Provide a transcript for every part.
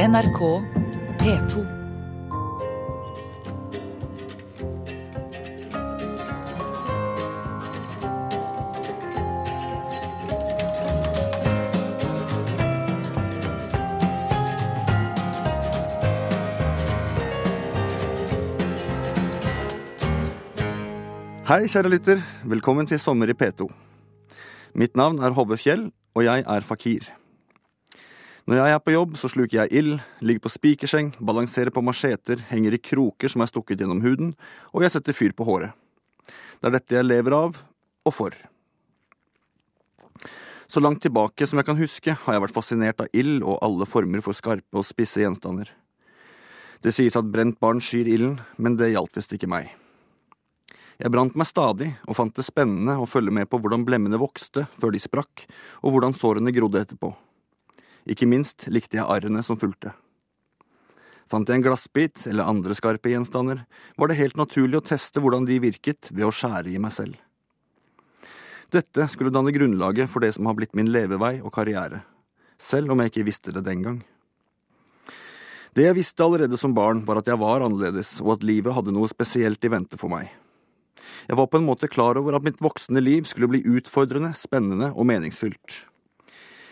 NRK P2. Hei, kjære lytter. Velkommen til Sommer i P2. Mitt navn er Hove Fjell, og jeg er fakir. Når jeg er på jobb, så sluker jeg ild, ligger på spikerseng, balanserer på macheter, henger i kroker som er stukket gjennom huden, og jeg setter fyr på håret. Det er dette jeg lever av og for. Så langt tilbake som jeg kan huske, har jeg vært fascinert av ild og alle former for skarpe og spisse gjenstander. Det sies at brent barn skyr ilden, men det gjaldt visst ikke meg. Jeg brant meg stadig og fant det spennende å følge med på hvordan blemmene vokste før de sprakk, og hvordan sårene grodde etterpå. Ikke minst likte jeg arrene som fulgte. Fant jeg en glassbit eller andre skarpe gjenstander, var det helt naturlig å teste hvordan de virket ved å skjære i meg selv. Dette skulle danne grunnlaget for det som har blitt min levevei og karriere, selv om jeg ikke visste det den gang. Det jeg visste allerede som barn, var at jeg var annerledes, og at livet hadde noe spesielt i vente for meg. Jeg var på en måte klar over at mitt voksne liv skulle bli utfordrende, spennende og meningsfylt.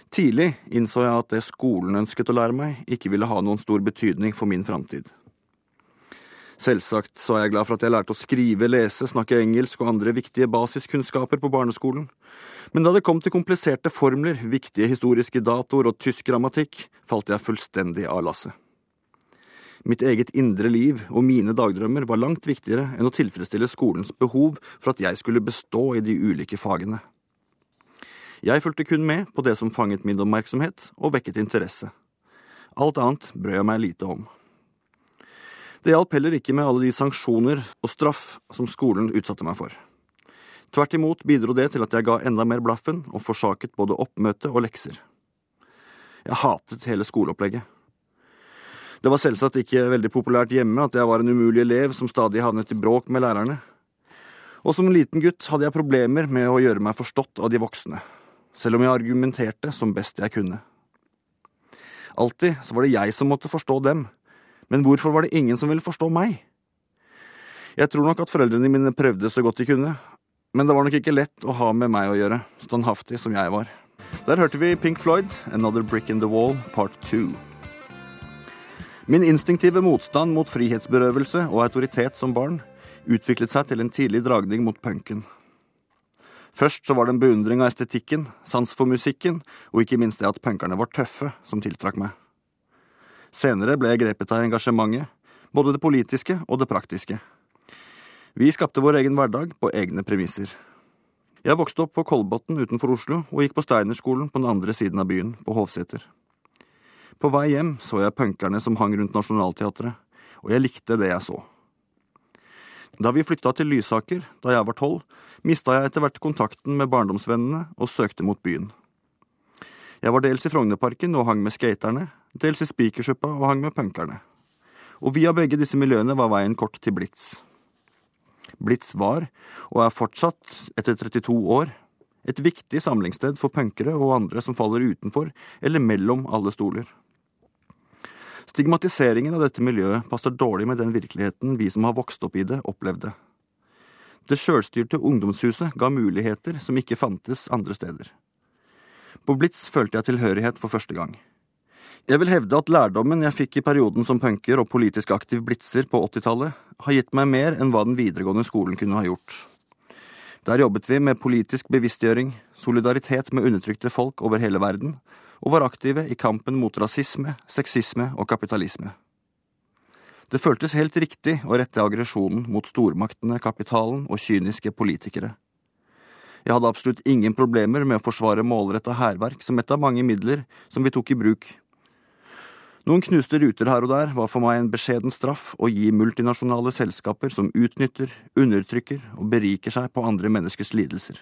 Tidlig innså jeg at det skolen ønsket å lære meg, ikke ville ha noen stor betydning for min framtid. Selvsagt så er jeg glad for at jeg lærte å skrive, lese, snakke engelsk og andre viktige basiskunnskaper på barneskolen, men da det kom til kompliserte formler, viktige historiske datoer og tysk grammatikk, falt jeg fullstendig av lasset. Mitt eget indre liv og mine dagdrømmer var langt viktigere enn å tilfredsstille skolens behov for at jeg skulle bestå i de ulike fagene. Jeg fulgte kun med på det som fanget min oppmerksomhet og vekket interesse. Alt annet brød jeg meg lite om. Det hjalp heller ikke med alle de sanksjoner og straff som skolen utsatte meg for. Tvert imot bidro det til at jeg ga enda mer blaffen og forsaket både oppmøte og lekser. Jeg hatet hele skoleopplegget. Det var selvsagt ikke veldig populært hjemme at jeg var en umulig elev som stadig havnet i bråk med lærerne. Og som liten gutt hadde jeg problemer med å gjøre meg forstått av de voksne, selv om jeg argumenterte som best jeg kunne. Alltid så var det jeg som måtte forstå dem, men hvorfor var det ingen som ville forstå meg? Jeg tror nok at foreldrene mine prøvde så godt de kunne, men det var nok ikke lett å ha med meg å gjøre, standhaftig som jeg var. Der hørte vi Pink Floyd, Another Brick in the Wall, part two. Min instinktive motstand mot frihetsberøvelse og autoritet som barn utviklet seg til en tidlig dragning mot punken. Først så var det en beundring av estetikken, sans for musikken, og ikke minst det at punkerne var tøffe, som tiltrakk meg. Senere ble jeg grepet av engasjementet, både det politiske og det praktiske. Vi skapte vår egen hverdag på egne premisser. Jeg vokste opp på Kolbotn utenfor Oslo og gikk på Steinerskolen på den andre siden av byen, på Hovseter. På vei hjem så jeg punkerne som hang rundt Nationaltheatret, og jeg likte det jeg så. Da vi flytta til Lysaker da jeg var tolv, mista jeg etter hvert kontakten med barndomsvennene og søkte mot byen. Jeg var dels i Frognerparken og hang med skaterne, dels i Spikersuppa og hang med punkerne. Og via begge disse miljøene var veien kort til Blitz. Blitz var, og er fortsatt, etter 32 år, et viktig samlingssted for punkere og andre som faller utenfor eller mellom alle stoler. Stigmatiseringen av dette miljøet passer dårlig med den virkeligheten vi som har vokst opp i det, opplevde. Det sjølstyrte ungdomshuset ga muligheter som ikke fantes andre steder. På Blitz følte jeg tilhørighet for første gang. Jeg vil hevde at lærdommen jeg fikk i perioden som punker og politisk aktiv blitzer på 80-tallet, har gitt meg mer enn hva den videregående skolen kunne ha gjort. Der jobbet vi med politisk bevisstgjøring, solidaritet med undertrykte folk over hele verden, og var aktive i kampen mot rasisme, sexisme og kapitalisme. Det føltes helt riktig å rette aggresjonen mot stormaktene, kapitalen og kyniske politikere. Jeg hadde absolutt ingen problemer med å forsvare målretta hærverk som et av mange midler som vi tok i bruk. Noen knuste ruter her og der var for meg en beskjeden straff å gi multinasjonale selskaper som utnytter, undertrykker og beriker seg på andre menneskers lidelser.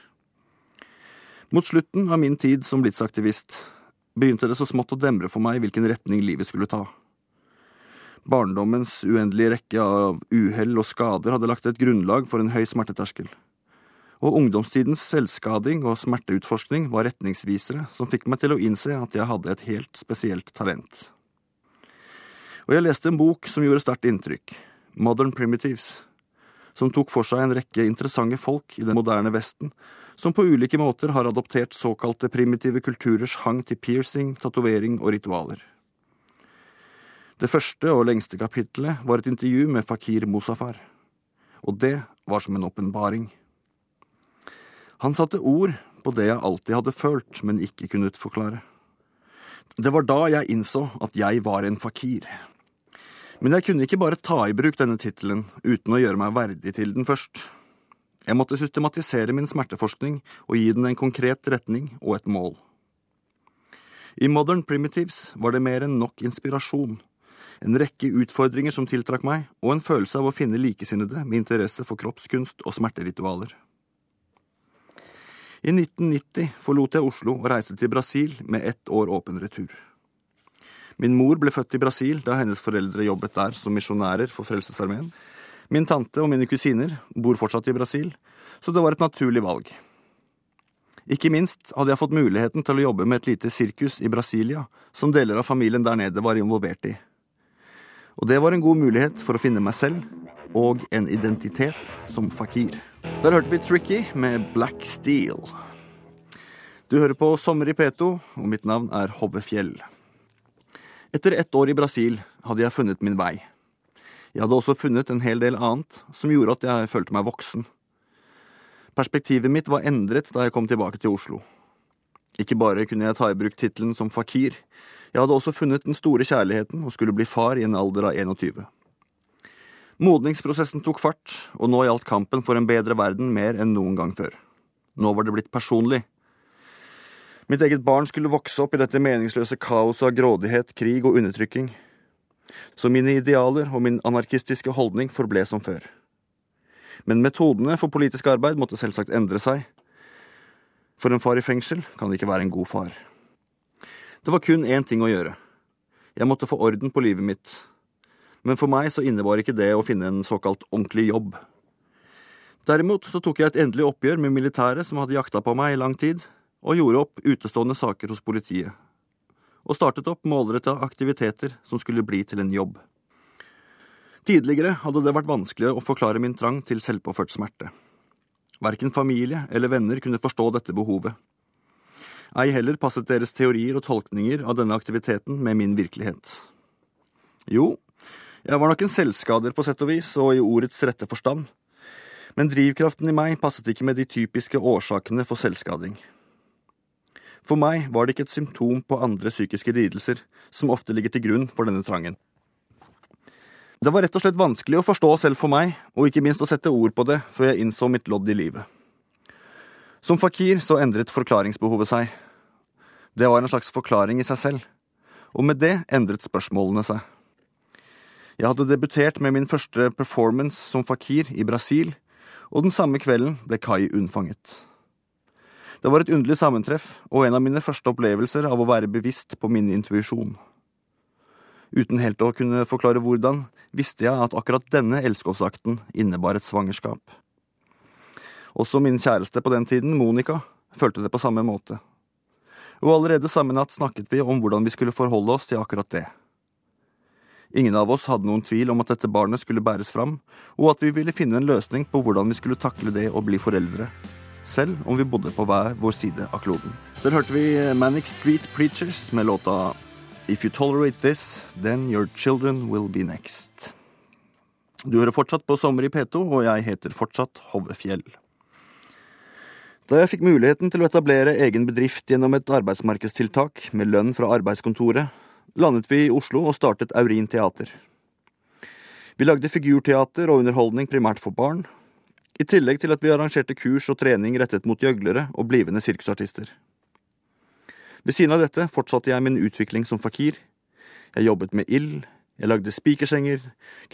Mot slutten av min tid som blitsaktivist begynte det så smått å demre for meg hvilken retning livet skulle ta. Barndommens uendelige rekke av uhell og skader hadde lagt et grunnlag for en høy smerteterskel. Og ungdomstidens selvskading og smerteutforskning var retningsvisere som fikk meg til å innse at jeg hadde et helt spesielt talent. Og jeg leste en bok som gjorde sterkt inntrykk, Modern Primitives, som tok for seg en rekke interessante folk i den moderne Vesten, som på ulike måter har adoptert såkalte primitive kulturers hang til piercing, tatovering og ritualer. Det første og lengste kapittelet var et intervju med Fakir Mosafar, og det var som en åpenbaring. Han satte ord på det jeg alltid hadde følt, men ikke kunnet forklare. Det var da jeg innså at jeg var en fakir. Men jeg kunne ikke bare ta i bruk denne tittelen uten å gjøre meg verdig til den først. Jeg måtte systematisere min smerteforskning og gi den en konkret retning og et mål. I Modern Primitives var det mer enn nok inspirasjon, en rekke utfordringer som tiltrakk meg, og en følelse av å finne likesinnede med interesse for kroppskunst og smerteritualer. I 1990 forlot jeg Oslo og reiste til Brasil med ett år åpen retur. Min mor ble født i Brasil da hennes foreldre jobbet der som misjonærer for Frelsesarmeen. Min tante og mine kusiner bor fortsatt i Brasil, så det var et naturlig valg. Ikke minst hadde jeg fått muligheten til å jobbe med et lite sirkus i Brasilia, som deler av familien der nede var involvert i. Og det var en god mulighet for å finne meg selv og en identitet som fakir. Der hørte vi Tricky med Black Steel. Du hører på Sommer i P2, og mitt navn er Hove Fjell. Etter ett år i Brasil hadde jeg funnet min vei. Jeg hadde også funnet en hel del annet som gjorde at jeg følte meg voksen. Perspektivet mitt var endret da jeg kom tilbake til Oslo. Ikke bare kunne jeg ta i bruk tittelen som fakir, jeg hadde også funnet den store kjærligheten og skulle bli far i en alder av 21. Modningsprosessen tok fart, og nå gjaldt kampen for en bedre verden mer enn noen gang før. Nå var det blitt personlig. Mitt eget barn skulle vokse opp i dette meningsløse kaoset av grådighet, krig og undertrykking. Så mine idealer og min anarkistiske holdning forble som før. Men metodene for politisk arbeid måtte selvsagt endre seg. For en far i fengsel kan ikke være en god far. Det var kun én ting å gjøre. Jeg måtte få orden på livet mitt. Men for meg så innebar ikke det å finne en såkalt ordentlig jobb. Derimot så tok jeg et endelig oppgjør med militæret som hadde jakta på meg i lang tid, og gjorde opp utestående saker hos politiet. Og startet opp målretta aktiviteter som skulle bli til en jobb. Tidligere hadde det vært vanskelig å forklare min trang til selvpåført smerte. Verken familie eller venner kunne forstå dette behovet. Ei heller passet deres teorier og tolkninger av denne aktiviteten med min virkelighet. Jo, jeg var nok en selvskader på sett og vis, og i ordets rette forstand, men drivkraften i meg passet ikke med de typiske årsakene for selvskading. For meg var det ikke et symptom på andre psykiske lidelser som ofte ligger til grunn for denne trangen. Det var rett og slett vanskelig å forstå selv for meg, og ikke minst å sette ord på det før jeg innså mitt lodd i livet. Som fakir så endret forklaringsbehovet seg. Det var en slags forklaring i seg selv, og med det endret spørsmålene seg. Jeg hadde debutert med min første performance som fakir i Brasil, og den samme kvelden ble Kai unnfanget. Det var et underlig sammentreff og en av mine første opplevelser av å være bevisst på min intuisjon. Uten helt å kunne forklare hvordan, visste jeg at akkurat denne elskovsakten innebar et svangerskap. Også min kjæreste på den tiden, Monica, følte det på samme måte. Og allerede samme natt snakket vi om hvordan vi skulle forholde oss til akkurat det. Ingen av oss hadde noen tvil om at dette barnet skulle bæres fram, og at vi ville finne en løsning på hvordan vi skulle takle det å bli foreldre selv om vi bodde på hver vår side av kloden. Der hørte vi Manic Street Preachers med låta If You Tolerate This, Then Your Children Will Be Next. Du hører fortsatt på Sommer i P2, og jeg heter fortsatt Hove Fjell. Da jeg fikk muligheten til å etablere egen bedrift gjennom et arbeidsmarkedstiltak med lønn fra arbeidskontoret, landet vi i Oslo og startet Aurin teater. Vi lagde figurteater og underholdning primært for barn, i tillegg til at vi arrangerte kurs og trening rettet mot gjøglere og blivende sirkusartister. Ved siden av dette fortsatte jeg min utvikling som fakir. Jeg jobbet med ild, jeg lagde spikersenger,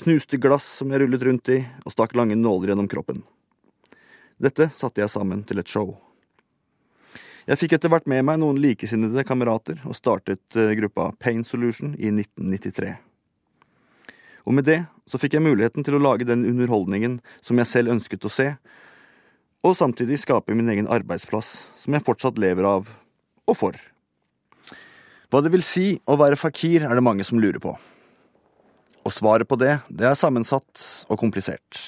knuste glass som jeg rullet rundt i, og stakk lange nåler gjennom kroppen. Dette satte jeg sammen til et show. Jeg fikk etter hvert med meg noen likesinnede kamerater og startet eh, gruppa Pain Solution i 1993. Og med det så fikk jeg muligheten til å lage den underholdningen som jeg selv ønsket å se, og samtidig skape min egen arbeidsplass, som jeg fortsatt lever av og for. Hva det vil si å være fakir, er det mange som lurer på. Og svaret på det, det er sammensatt og komplisert.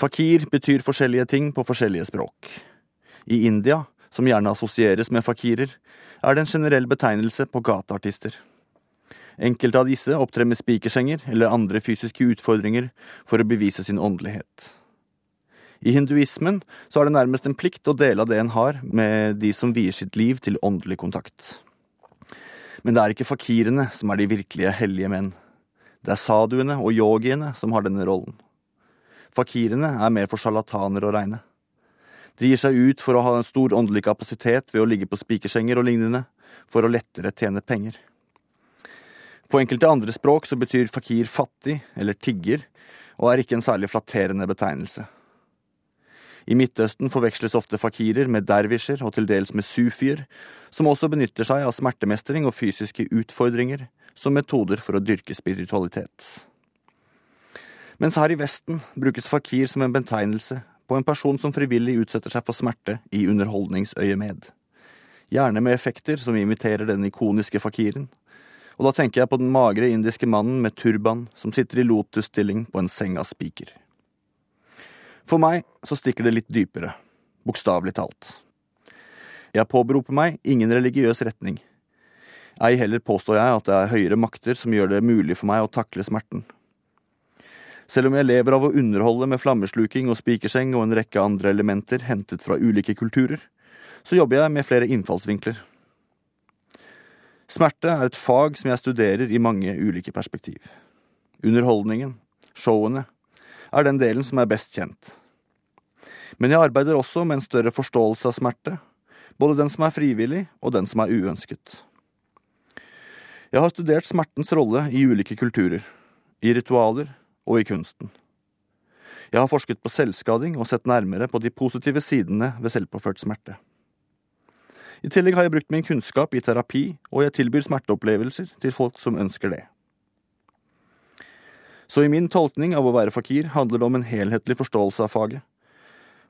Fakir betyr forskjellige ting på forskjellige språk. I India, som gjerne assosieres med fakirer, er det en generell betegnelse på gateartister. Enkelte av disse opptrer med spikersenger eller andre fysiske utfordringer for å bevise sin åndelighet. I hinduismen så er det nærmest en plikt å dele av det en har med de som vier sitt liv til åndelig kontakt. Men det er ikke fakirene som er de virkelige hellige menn. Det er saduene og yogiene som har denne rollen. Fakirene er mer for sjarlataner å regne. De gir seg ut for å ha en stor åndelig kapasitet ved å ligge på spikersenger og lignende, for å lettere tjene penger. På enkelte andre språk så betyr fakir fattig eller tigger, og er ikke en særlig flatterende betegnelse. I Midtøsten forveksles ofte fakirer med dervisjer og til dels med sufier, som også benytter seg av smertemestring og fysiske utfordringer som metoder for å dyrke spiritualitet. Mens her i Vesten brukes fakir som en betegnelse på en person som frivillig utsetter seg for smerte i underholdningsøyemed. Gjerne med effekter som imiterer den ikoniske fakiren. Og da tenker jeg på den magre indiske mannen med turban som sitter i lotusstilling på en seng av spiker. For meg så stikker det litt dypere, bokstavelig talt. Jeg påberoper meg ingen religiøs retning. Ei heller påstår jeg at det er høyere makter som gjør det mulig for meg å takle smerten. Selv om jeg lever av å underholde med flammesluking og spikerseng og en rekke andre elementer hentet fra ulike kulturer, så jobber jeg med flere innfallsvinkler. Smerte er et fag som jeg studerer i mange ulike perspektiv. Underholdningen, showene, er den delen som er best kjent. Men jeg arbeider også med en større forståelse av smerte, både den som er frivillig og den som er uønsket. Jeg har studert smertens rolle i ulike kulturer, i ritualer og i kunsten. Jeg har forsket på selvskading og sett nærmere på de positive sidene ved selvpåført smerte. I tillegg har jeg brukt min kunnskap i terapi, og jeg tilbyr smerteopplevelser til folk som ønsker det. Så i min tolkning av å være fakir handler det om en helhetlig forståelse av faget,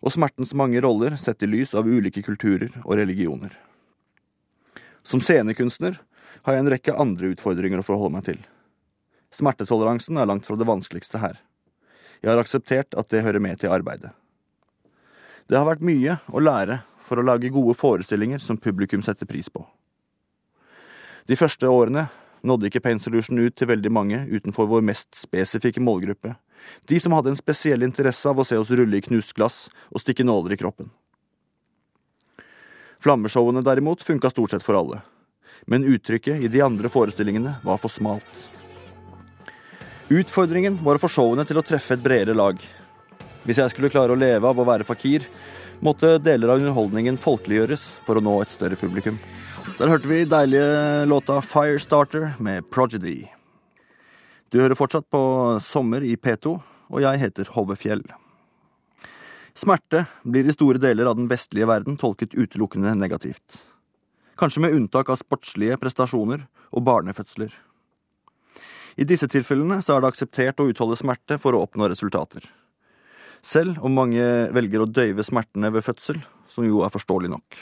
og smertens mange roller sett i lys av ulike kulturer og religioner. Som scenekunstner har jeg en rekke andre utfordringer å forholde meg til. Smertetoleransen er langt fra det vanskeligste her. Jeg har akseptert at det hører med til arbeidet. Det har vært mye å lære for å lage gode forestillinger som publikum setter pris på. De første årene nådde ikke Pain Solution ut til veldig mange utenfor vår mest spesifikke målgruppe, de som hadde en spesiell interesse av å se oss rulle i knust glass og stikke nåler i kroppen. Flammeshowene derimot funka stort sett for alle, men uttrykket i de andre forestillingene var for smalt. Utfordringen var å få showene til å treffe et bredere lag. Hvis jeg skulle klare å leve av å være fakir, måtte deler av underholdningen folkeliggjøres for å nå et større publikum. Der hørte vi deilige låta Firestarter med Progedy. Du hører fortsatt på Sommer i P2, og jeg heter Hove Fjell. Smerte blir i store deler av den vestlige verden tolket utelukkende negativt. Kanskje med unntak av sportslige prestasjoner og barnefødsler. I disse tilfellene så er det akseptert å utholde smerte for å oppnå resultater. Selv om mange velger å døyve smertene ved fødsel, som jo er forståelig nok.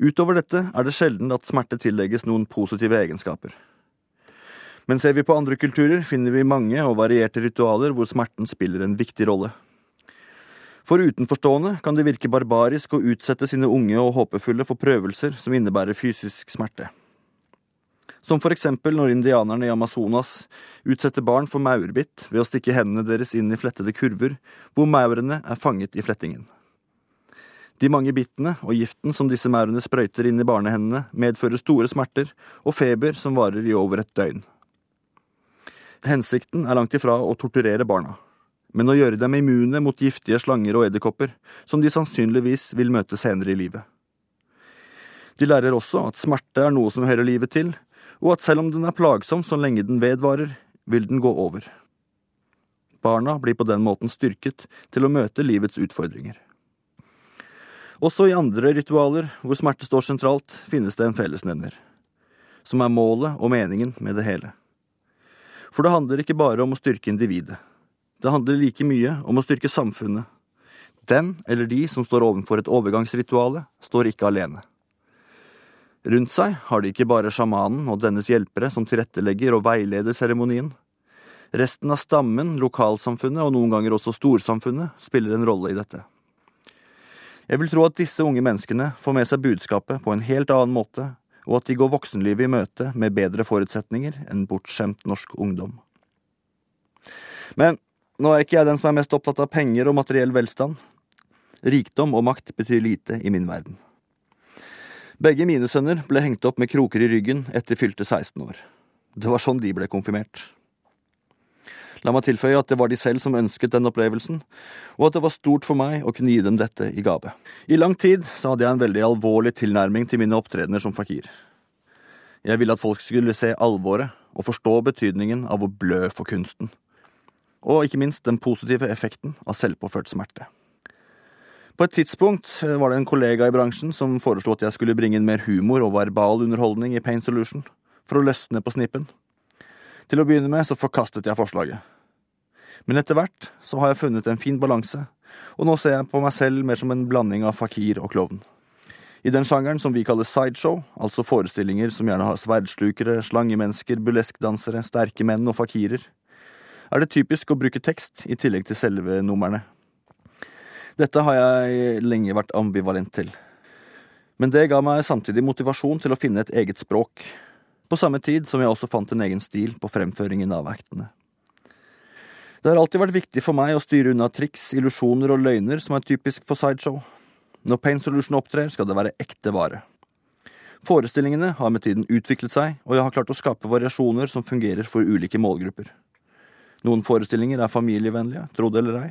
Utover dette er det sjelden at smerte tillegges noen positive egenskaper. Men ser vi på andre kulturer, finner vi mange og varierte ritualer hvor smerten spiller en viktig rolle. For utenforstående kan det virke barbarisk å utsette sine unge og håpefulle for prøvelser som innebærer fysisk smerte. Som for eksempel når indianerne i Amazonas utsetter barn for maurbitt ved å stikke hendene deres inn i flettede kurver, hvor maurene er fanget i flettingen. De mange bittene og giften som disse maurene sprøyter inn i barnehendene, medfører store smerter og feber som varer i over et døgn. Hensikten er langt ifra å torturere barna, men å gjøre dem immune mot giftige slanger og edderkopper, som de sannsynligvis vil møte senere i livet. De lærer også at smerte er noe som hører livet til, og at selv om den er plagsom så lenge den vedvarer, vil den gå over. Barna blir på den måten styrket til å møte livets utfordringer. Også i andre ritualer hvor smerte står sentralt, finnes det en fellesnevner, som er målet og meningen med det hele. For det handler ikke bare om å styrke individet. Det handler like mye om å styrke samfunnet. Den eller de som står overfor et overgangsrituale, står ikke alene. Rundt seg har de ikke bare sjamanen og dennes hjelpere som tilrettelegger og veileder seremonien. Resten av stammen, lokalsamfunnet og noen ganger også storsamfunnet spiller en rolle i dette. Jeg vil tro at disse unge menneskene får med seg budskapet på en helt annen måte, og at de går voksenlivet i møte med bedre forutsetninger enn bortskjemt norsk ungdom. Men nå er ikke jeg den som er mest opptatt av penger og materiell velstand. Rikdom og makt betyr lite i min verden. Begge mine sønner ble hengt opp med kroker i ryggen etter fylte 16 år. Det var sånn de ble konfirmert. La meg tilføye at det var de selv som ønsket den opplevelsen, og at det var stort for meg å kunne gi dem dette i gave. I lang tid så hadde jeg en veldig alvorlig tilnærming til mine opptredener som fakir. Jeg ville at folk skulle se alvoret og forstå betydningen av å blø for kunsten, og ikke minst den positive effekten av selvpåført smerte. På et tidspunkt var det en kollega i bransjen som foreslo at jeg skulle bringe inn mer humor og verbal underholdning i Pain Solution, for å løsne på snippen. Til å begynne med så forkastet jeg forslaget. Men etter hvert så har jeg funnet en fin balanse, og nå ser jeg på meg selv mer som en blanding av fakir og klovn. I den sjangeren som vi kaller sideshow, altså forestillinger som gjerne har sverdslukere, slangemennesker, burleskdansere, sterke menn og fakirer, er det typisk å bruke tekst i tillegg til selve numrene. Dette har jeg lenge vært ambivalent til. Men det ga meg samtidig motivasjon til å finne et eget språk, på samme tid som jeg også fant en egen stil på fremføringen av aktene. Det har alltid vært viktig for meg å styre unna triks, illusjoner og løgner som er typisk for sideshow. Når Pain Solution opptrer, skal det være ekte vare. Forestillingene har med tiden utviklet seg, og jeg har klart å skape variasjoner som fungerer for ulike målgrupper. Noen forestillinger er familievennlige, tro det eller ei.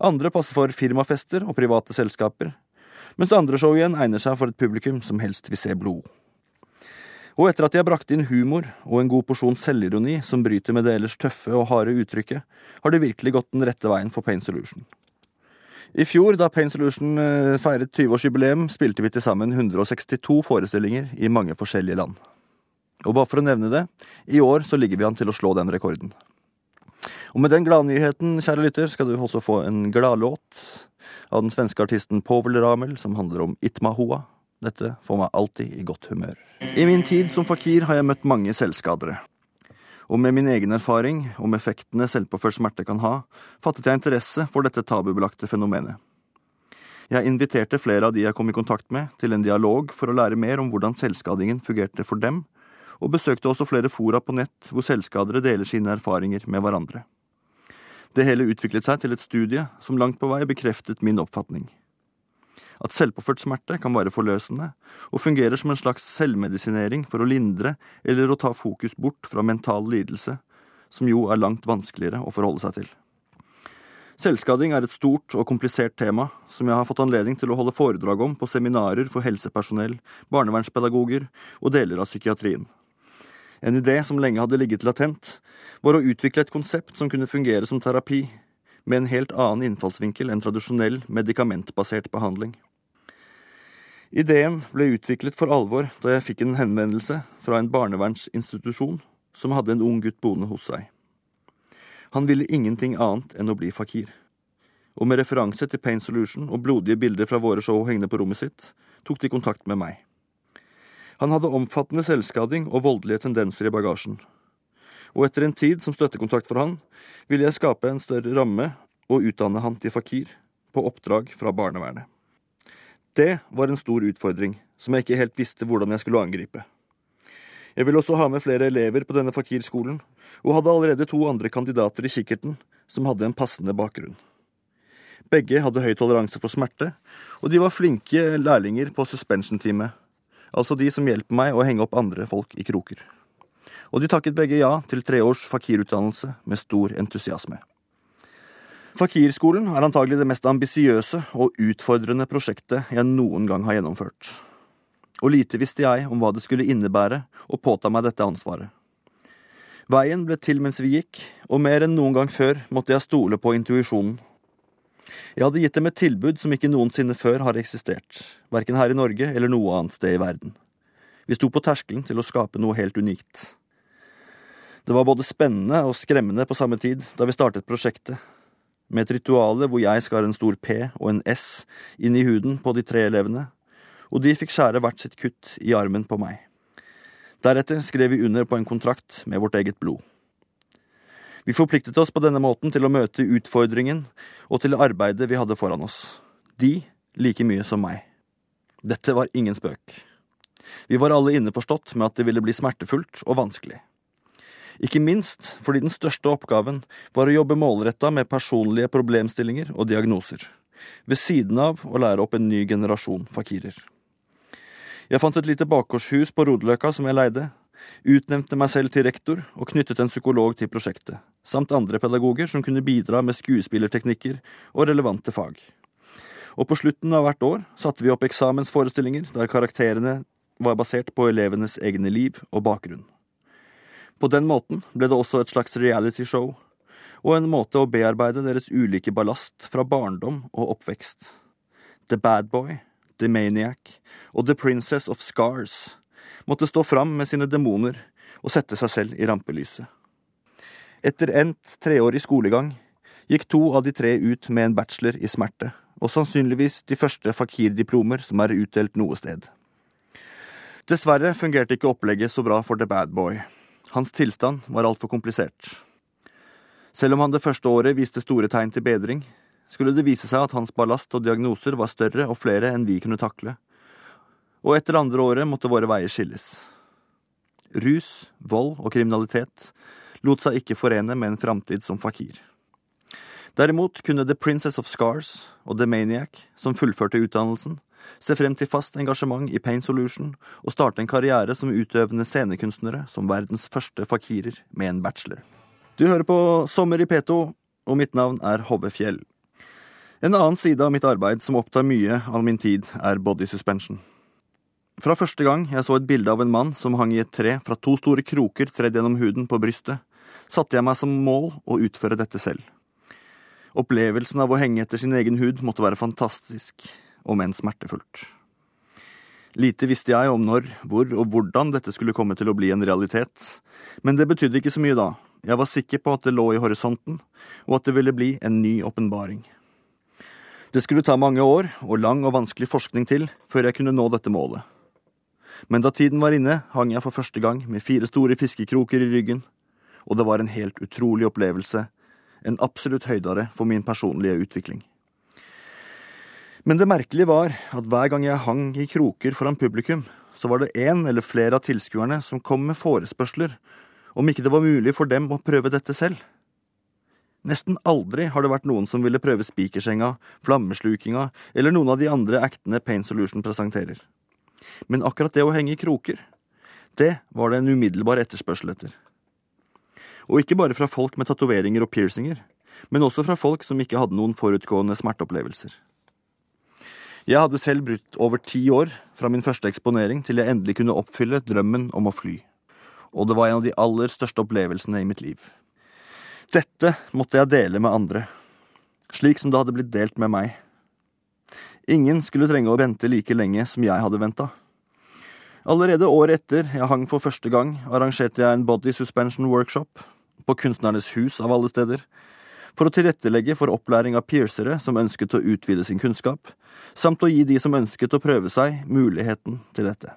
Andre passer for firmafester og private selskaper, mens andre show igjen egner seg for et publikum som helst vil se blod. Og etter at de har brakt inn humor og en god porsjon selvironi som bryter med det ellers tøffe og harde uttrykket, har det virkelig gått den rette veien for Pain Solution. I fjor, da Pain Solution eh, feiret 20-årsjubileum, spilte vi til sammen 162 forestillinger i mange forskjellige land. Og bare for å nevne det, i år så ligger vi an til å slå den rekorden. Og med den gladnyheten, kjære lytter, skal du også få en gladlåt av den svenske artisten Povel Ramel, som handler om Itmahua. Dette får meg alltid i godt humør. I min tid som fakir har jeg møtt mange selvskadere. Og med min egen erfaring om effektene selvpåført smerte kan ha, fattet jeg interesse for dette tabubelagte fenomenet. Jeg inviterte flere av de jeg kom i kontakt med, til en dialog for å lære mer om hvordan selvskadingen fungerte for dem, og besøkte også flere fora på nett hvor selvskadere deler sine erfaringer med hverandre. Det hele utviklet seg til et studie som langt på vei bekreftet min oppfatning at selvpåført smerte kan være forløsende, og fungerer som en slags selvmedisinering for å lindre eller å ta fokus bort fra mental lidelse, som jo er langt vanskeligere å forholde seg til. Selvskading er et stort og komplisert tema som jeg har fått anledning til å holde foredrag om på seminarer for helsepersonell, barnevernspedagoger og deler av psykiatrien. En idé som lenge hadde ligget latent, var å utvikle et konsept som kunne fungere som terapi, med en helt annen innfallsvinkel enn tradisjonell medikamentbasert behandling. Ideen ble utviklet for alvor da jeg fikk en henvendelse fra en barnevernsinstitusjon som hadde en ung gutt boende hos seg. Han ville ingenting annet enn å bli fakir. Og med referanse til Pain Solution og blodige bilder fra våre show hengende på rommet sitt, tok de kontakt med meg. Han hadde omfattende selvskading og voldelige tendenser i bagasjen. Og etter en tid som støttekontakt for han, ville jeg skape en større ramme og utdanne han til fakir, på oppdrag fra barnevernet. Det var en stor utfordring, som jeg ikke helt visste hvordan jeg skulle angripe. Jeg ville også ha med flere elever på denne fakirskolen, og hadde allerede to andre kandidater i kikkerten som hadde en passende bakgrunn. Begge hadde høy toleranse for smerte, og de var flinke lærlinger på suspension-teamet, altså de som hjelper meg å henge opp andre folk i kroker. Og de takket begge ja til tre års fakirutdannelse med stor entusiasme. Fakirskolen er antagelig det mest ambisiøse og utfordrende prosjektet jeg noen gang har gjennomført. Og lite visste jeg om hva det skulle innebære å påta meg dette ansvaret. Veien ble til mens vi gikk, og mer enn noen gang før måtte jeg stole på intuisjonen. Jeg hadde gitt dem et tilbud som ikke noensinne før har eksistert, verken her i Norge eller noe annet sted i verden. Vi sto på terskelen til å skape noe helt unikt. Det var både spennende og skremmende på samme tid da vi startet prosjektet, med et rituale hvor jeg skar en stor P og en S inn i huden på de tre elevene, og de fikk skjære hvert sitt kutt i armen på meg. Deretter skrev vi under på en kontrakt med vårt eget blod. Vi forpliktet oss på denne måten til å møte utfordringen og til arbeidet vi hadde foran oss. De like mye som meg. Dette var ingen spøk. Vi var alle innforstått med at det ville bli smertefullt og vanskelig. Ikke minst fordi den største oppgaven var å jobbe målretta med personlige problemstillinger og diagnoser, ved siden av å lære opp en ny generasjon fakirer. Jeg fant et lite bakgårdshus på Rodeløkka som jeg leide, utnevnte meg selv til rektor og knyttet en psykolog til prosjektet, samt andre pedagoger som kunne bidra med skuespillerteknikker og relevante fag. Og på slutten av hvert år satte vi opp eksamensforestillinger der karakterene var basert på elevenes egne liv og bakgrunn. På den måten ble det også et slags realityshow, og en måte å bearbeide deres ulike ballast fra barndom og oppvekst. The Bad Boy, The Maniac og The Princess of Scars måtte stå fram med sine demoner og sette seg selv i rampelyset. Etter endt treårig skolegang gikk to av de tre ut med en bachelor i smerte, og sannsynligvis de første fakir-diplomer som er utdelt noe sted. Dessverre fungerte ikke opplegget så bra for The Bad Boy. Hans tilstand var altfor komplisert. Selv om han det første året viste store tegn til bedring, skulle det vise seg at hans ballast og diagnoser var større og flere enn vi kunne takle, og etter andre året måtte våre veier skilles. Rus, vold og kriminalitet lot seg ikke forene med en framtid som fakir. Derimot kunne The Princess of Scars og The Maniac, som fullførte utdannelsen, se frem til fast engasjement i Pain Solution og starte en karriere som utøvende scenekunstnere som verdens første fakirer med en bachelor. Du hører på Sommer i P2, og mitt navn er Hove Fjell. En annen side av mitt arbeid som opptar mye av min tid, er body suspension. Fra første gang jeg så et bilde av en mann som hang i et tre fra to store kroker tredd gjennom huden på brystet, satte jeg meg som mål å utføre dette selv. Opplevelsen av å henge etter sin egen hud måtte være fantastisk, om enn smertefullt. Lite visste jeg om når, hvor og hvordan dette skulle komme til å bli en realitet, men det betydde ikke så mye da. Jeg var sikker på at det lå i horisonten, og at det ville bli en ny åpenbaring. Det skulle ta mange år og lang og vanskelig forskning til før jeg kunne nå dette målet. Men da tiden var inne, hang jeg for første gang med fire store fiskekroker i ryggen, og det var en helt utrolig opplevelse, en absolutt høydare for min personlige utvikling. Men det merkelige var at hver gang jeg hang i kroker foran publikum, så var det én eller flere av tilskuerne som kom med forespørsler om ikke det var mulig for dem å prøve dette selv. Nesten aldri har det vært noen som ville prøve spikersenga, flammeslukinga eller noen av de andre actene Pain Solution presenterer. Men akkurat det å henge i kroker, det var det en umiddelbar etterspørsel etter. Og ikke bare fra folk med tatoveringer og piercinger, men også fra folk som ikke hadde noen forutgående smerteopplevelser. Jeg hadde selv brutt over ti år fra min første eksponering til jeg endelig kunne oppfylle drømmen om å fly. Og det var en av de aller største opplevelsene i mitt liv. Dette måtte jeg dele med andre, slik som det hadde blitt delt med meg. Ingen skulle trenge å vente like lenge som jeg hadde venta. Allerede året etter jeg hang for første gang, arrangerte jeg en body suspension workshop, på Kunstnernes hus av alle steder, for å tilrettelegge for opplæring av piercere som ønsket å utvide sin kunnskap, samt å gi de som ønsket å prøve seg, muligheten til dette.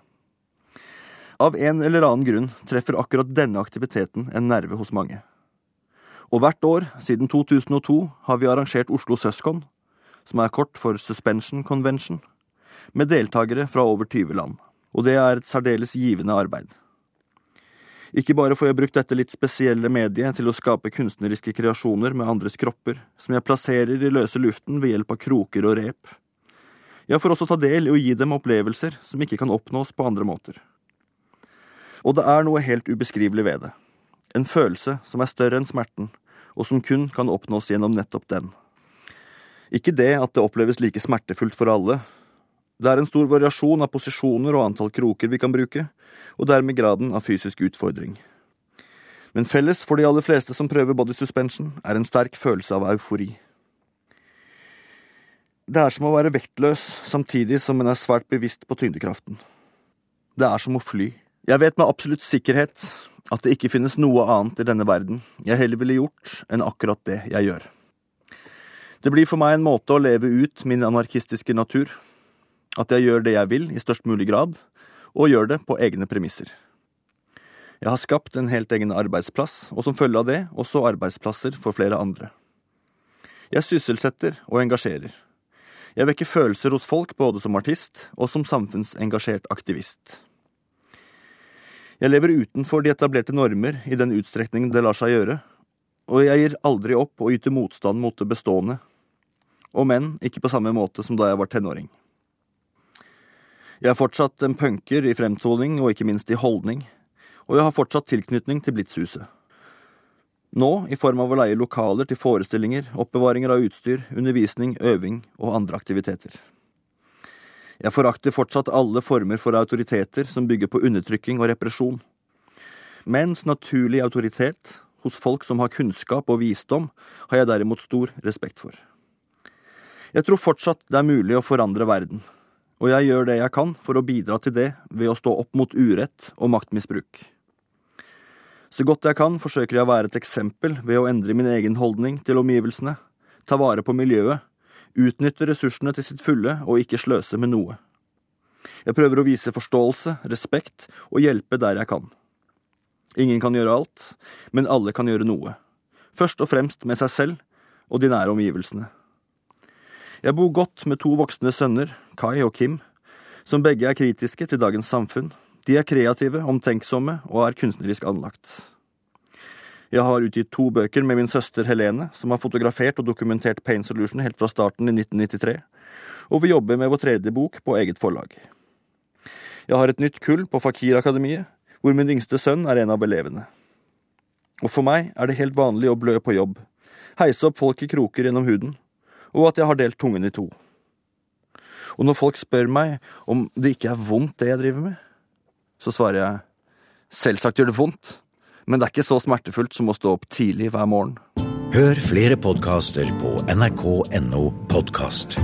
Av en eller annen grunn treffer akkurat denne aktiviteten en nerve hos mange. Og hvert år siden 2002 har vi arrangert Oslo Søskon, som er kort for Suspension Convention, med deltakere fra over 20 land. Og det er et særdeles givende arbeid. Ikke bare får jeg brukt dette litt spesielle mediet til å skape kunstneriske kreasjoner med andres kropper, som jeg plasserer i løse luften ved hjelp av kroker og rep. Jeg får også ta del i å gi dem opplevelser som ikke kan oppnås på andre måter. Og det er noe helt ubeskrivelig ved det. En følelse som er større enn smerten, og som kun kan oppnås gjennom nettopp den. Ikke det at det oppleves like smertefullt for alle. Det er en stor variasjon av posisjoner og antall kroker vi kan bruke, og dermed graden av fysisk utfordring. Men felles for de aller fleste som prøver body suspension, er en sterk følelse av eufori. Det er som å være vektløs samtidig som en er svært bevisst på tyngdekraften. Det er som å fly. Jeg vet med absolutt sikkerhet at det ikke finnes noe annet i denne verden jeg heller ville gjort enn akkurat det jeg gjør. Det blir for meg en måte å leve ut min anarkistiske natur. At jeg gjør det jeg vil i størst mulig grad, og gjør det på egne premisser. Jeg har skapt en helt egen arbeidsplass, og som følge av det også arbeidsplasser for flere andre. Jeg sysselsetter og engasjerer. Jeg vekker følelser hos folk både som artist og som samfunnsengasjert aktivist. Jeg lever utenfor de etablerte normer i den utstrekning det lar seg gjøre, og jeg gir aldri opp å yte motstand mot det bestående, om enn ikke på samme måte som da jeg var tenåring. Jeg er fortsatt en punker i fremtoning og ikke minst i holdning, og jeg har fortsatt tilknytning til Blitzhuset. Nå i form av å leie lokaler til forestillinger, oppbevaringer av utstyr, undervisning, øving og andre aktiviteter. Jeg forakter fortsatt alle former for autoriteter som bygger på undertrykking og represjon. Mens naturlig autoritet hos folk som har kunnskap og visdom, har jeg derimot stor respekt for. Jeg tror fortsatt det er mulig å forandre verden, og jeg gjør det jeg kan for å bidra til det ved å stå opp mot urett og maktmisbruk. Så godt jeg kan, forsøker jeg å være et eksempel ved å endre min egen holdning til omgivelsene, ta vare på miljøet, utnytte ressursene til sitt fulle og ikke sløse med noe. Jeg prøver å vise forståelse, respekt og hjelpe der jeg kan. Ingen kan gjøre alt, men alle kan gjøre noe. Først og fremst med seg selv og de nære omgivelsene. Jeg bor godt med to voksne sønner, Kai og Kim, som begge er kritiske til dagens samfunn, de er kreative, omtenksomme og er kunstnerisk anlagt. Jeg har utgitt to bøker med min søster Helene, som har fotografert og dokumentert Pain Solution helt fra starten i 1993, og vi jobber med vår tredje bok på eget forlag. Jeg har et nytt kull på Fakir-akademiet, hvor min yngste sønn er en av elevene. Og for meg er det helt vanlig å blø på jobb, heise opp folk i kroker gjennom huden, og at jeg har delt tungen i to. Og når folk spør meg om det ikke er vondt, det jeg driver med, så svarer jeg selvsagt gjør det vondt, men det er ikke så smertefullt som å stå opp tidlig hver morgen. Hør flere podkaster på nrk.no podkast.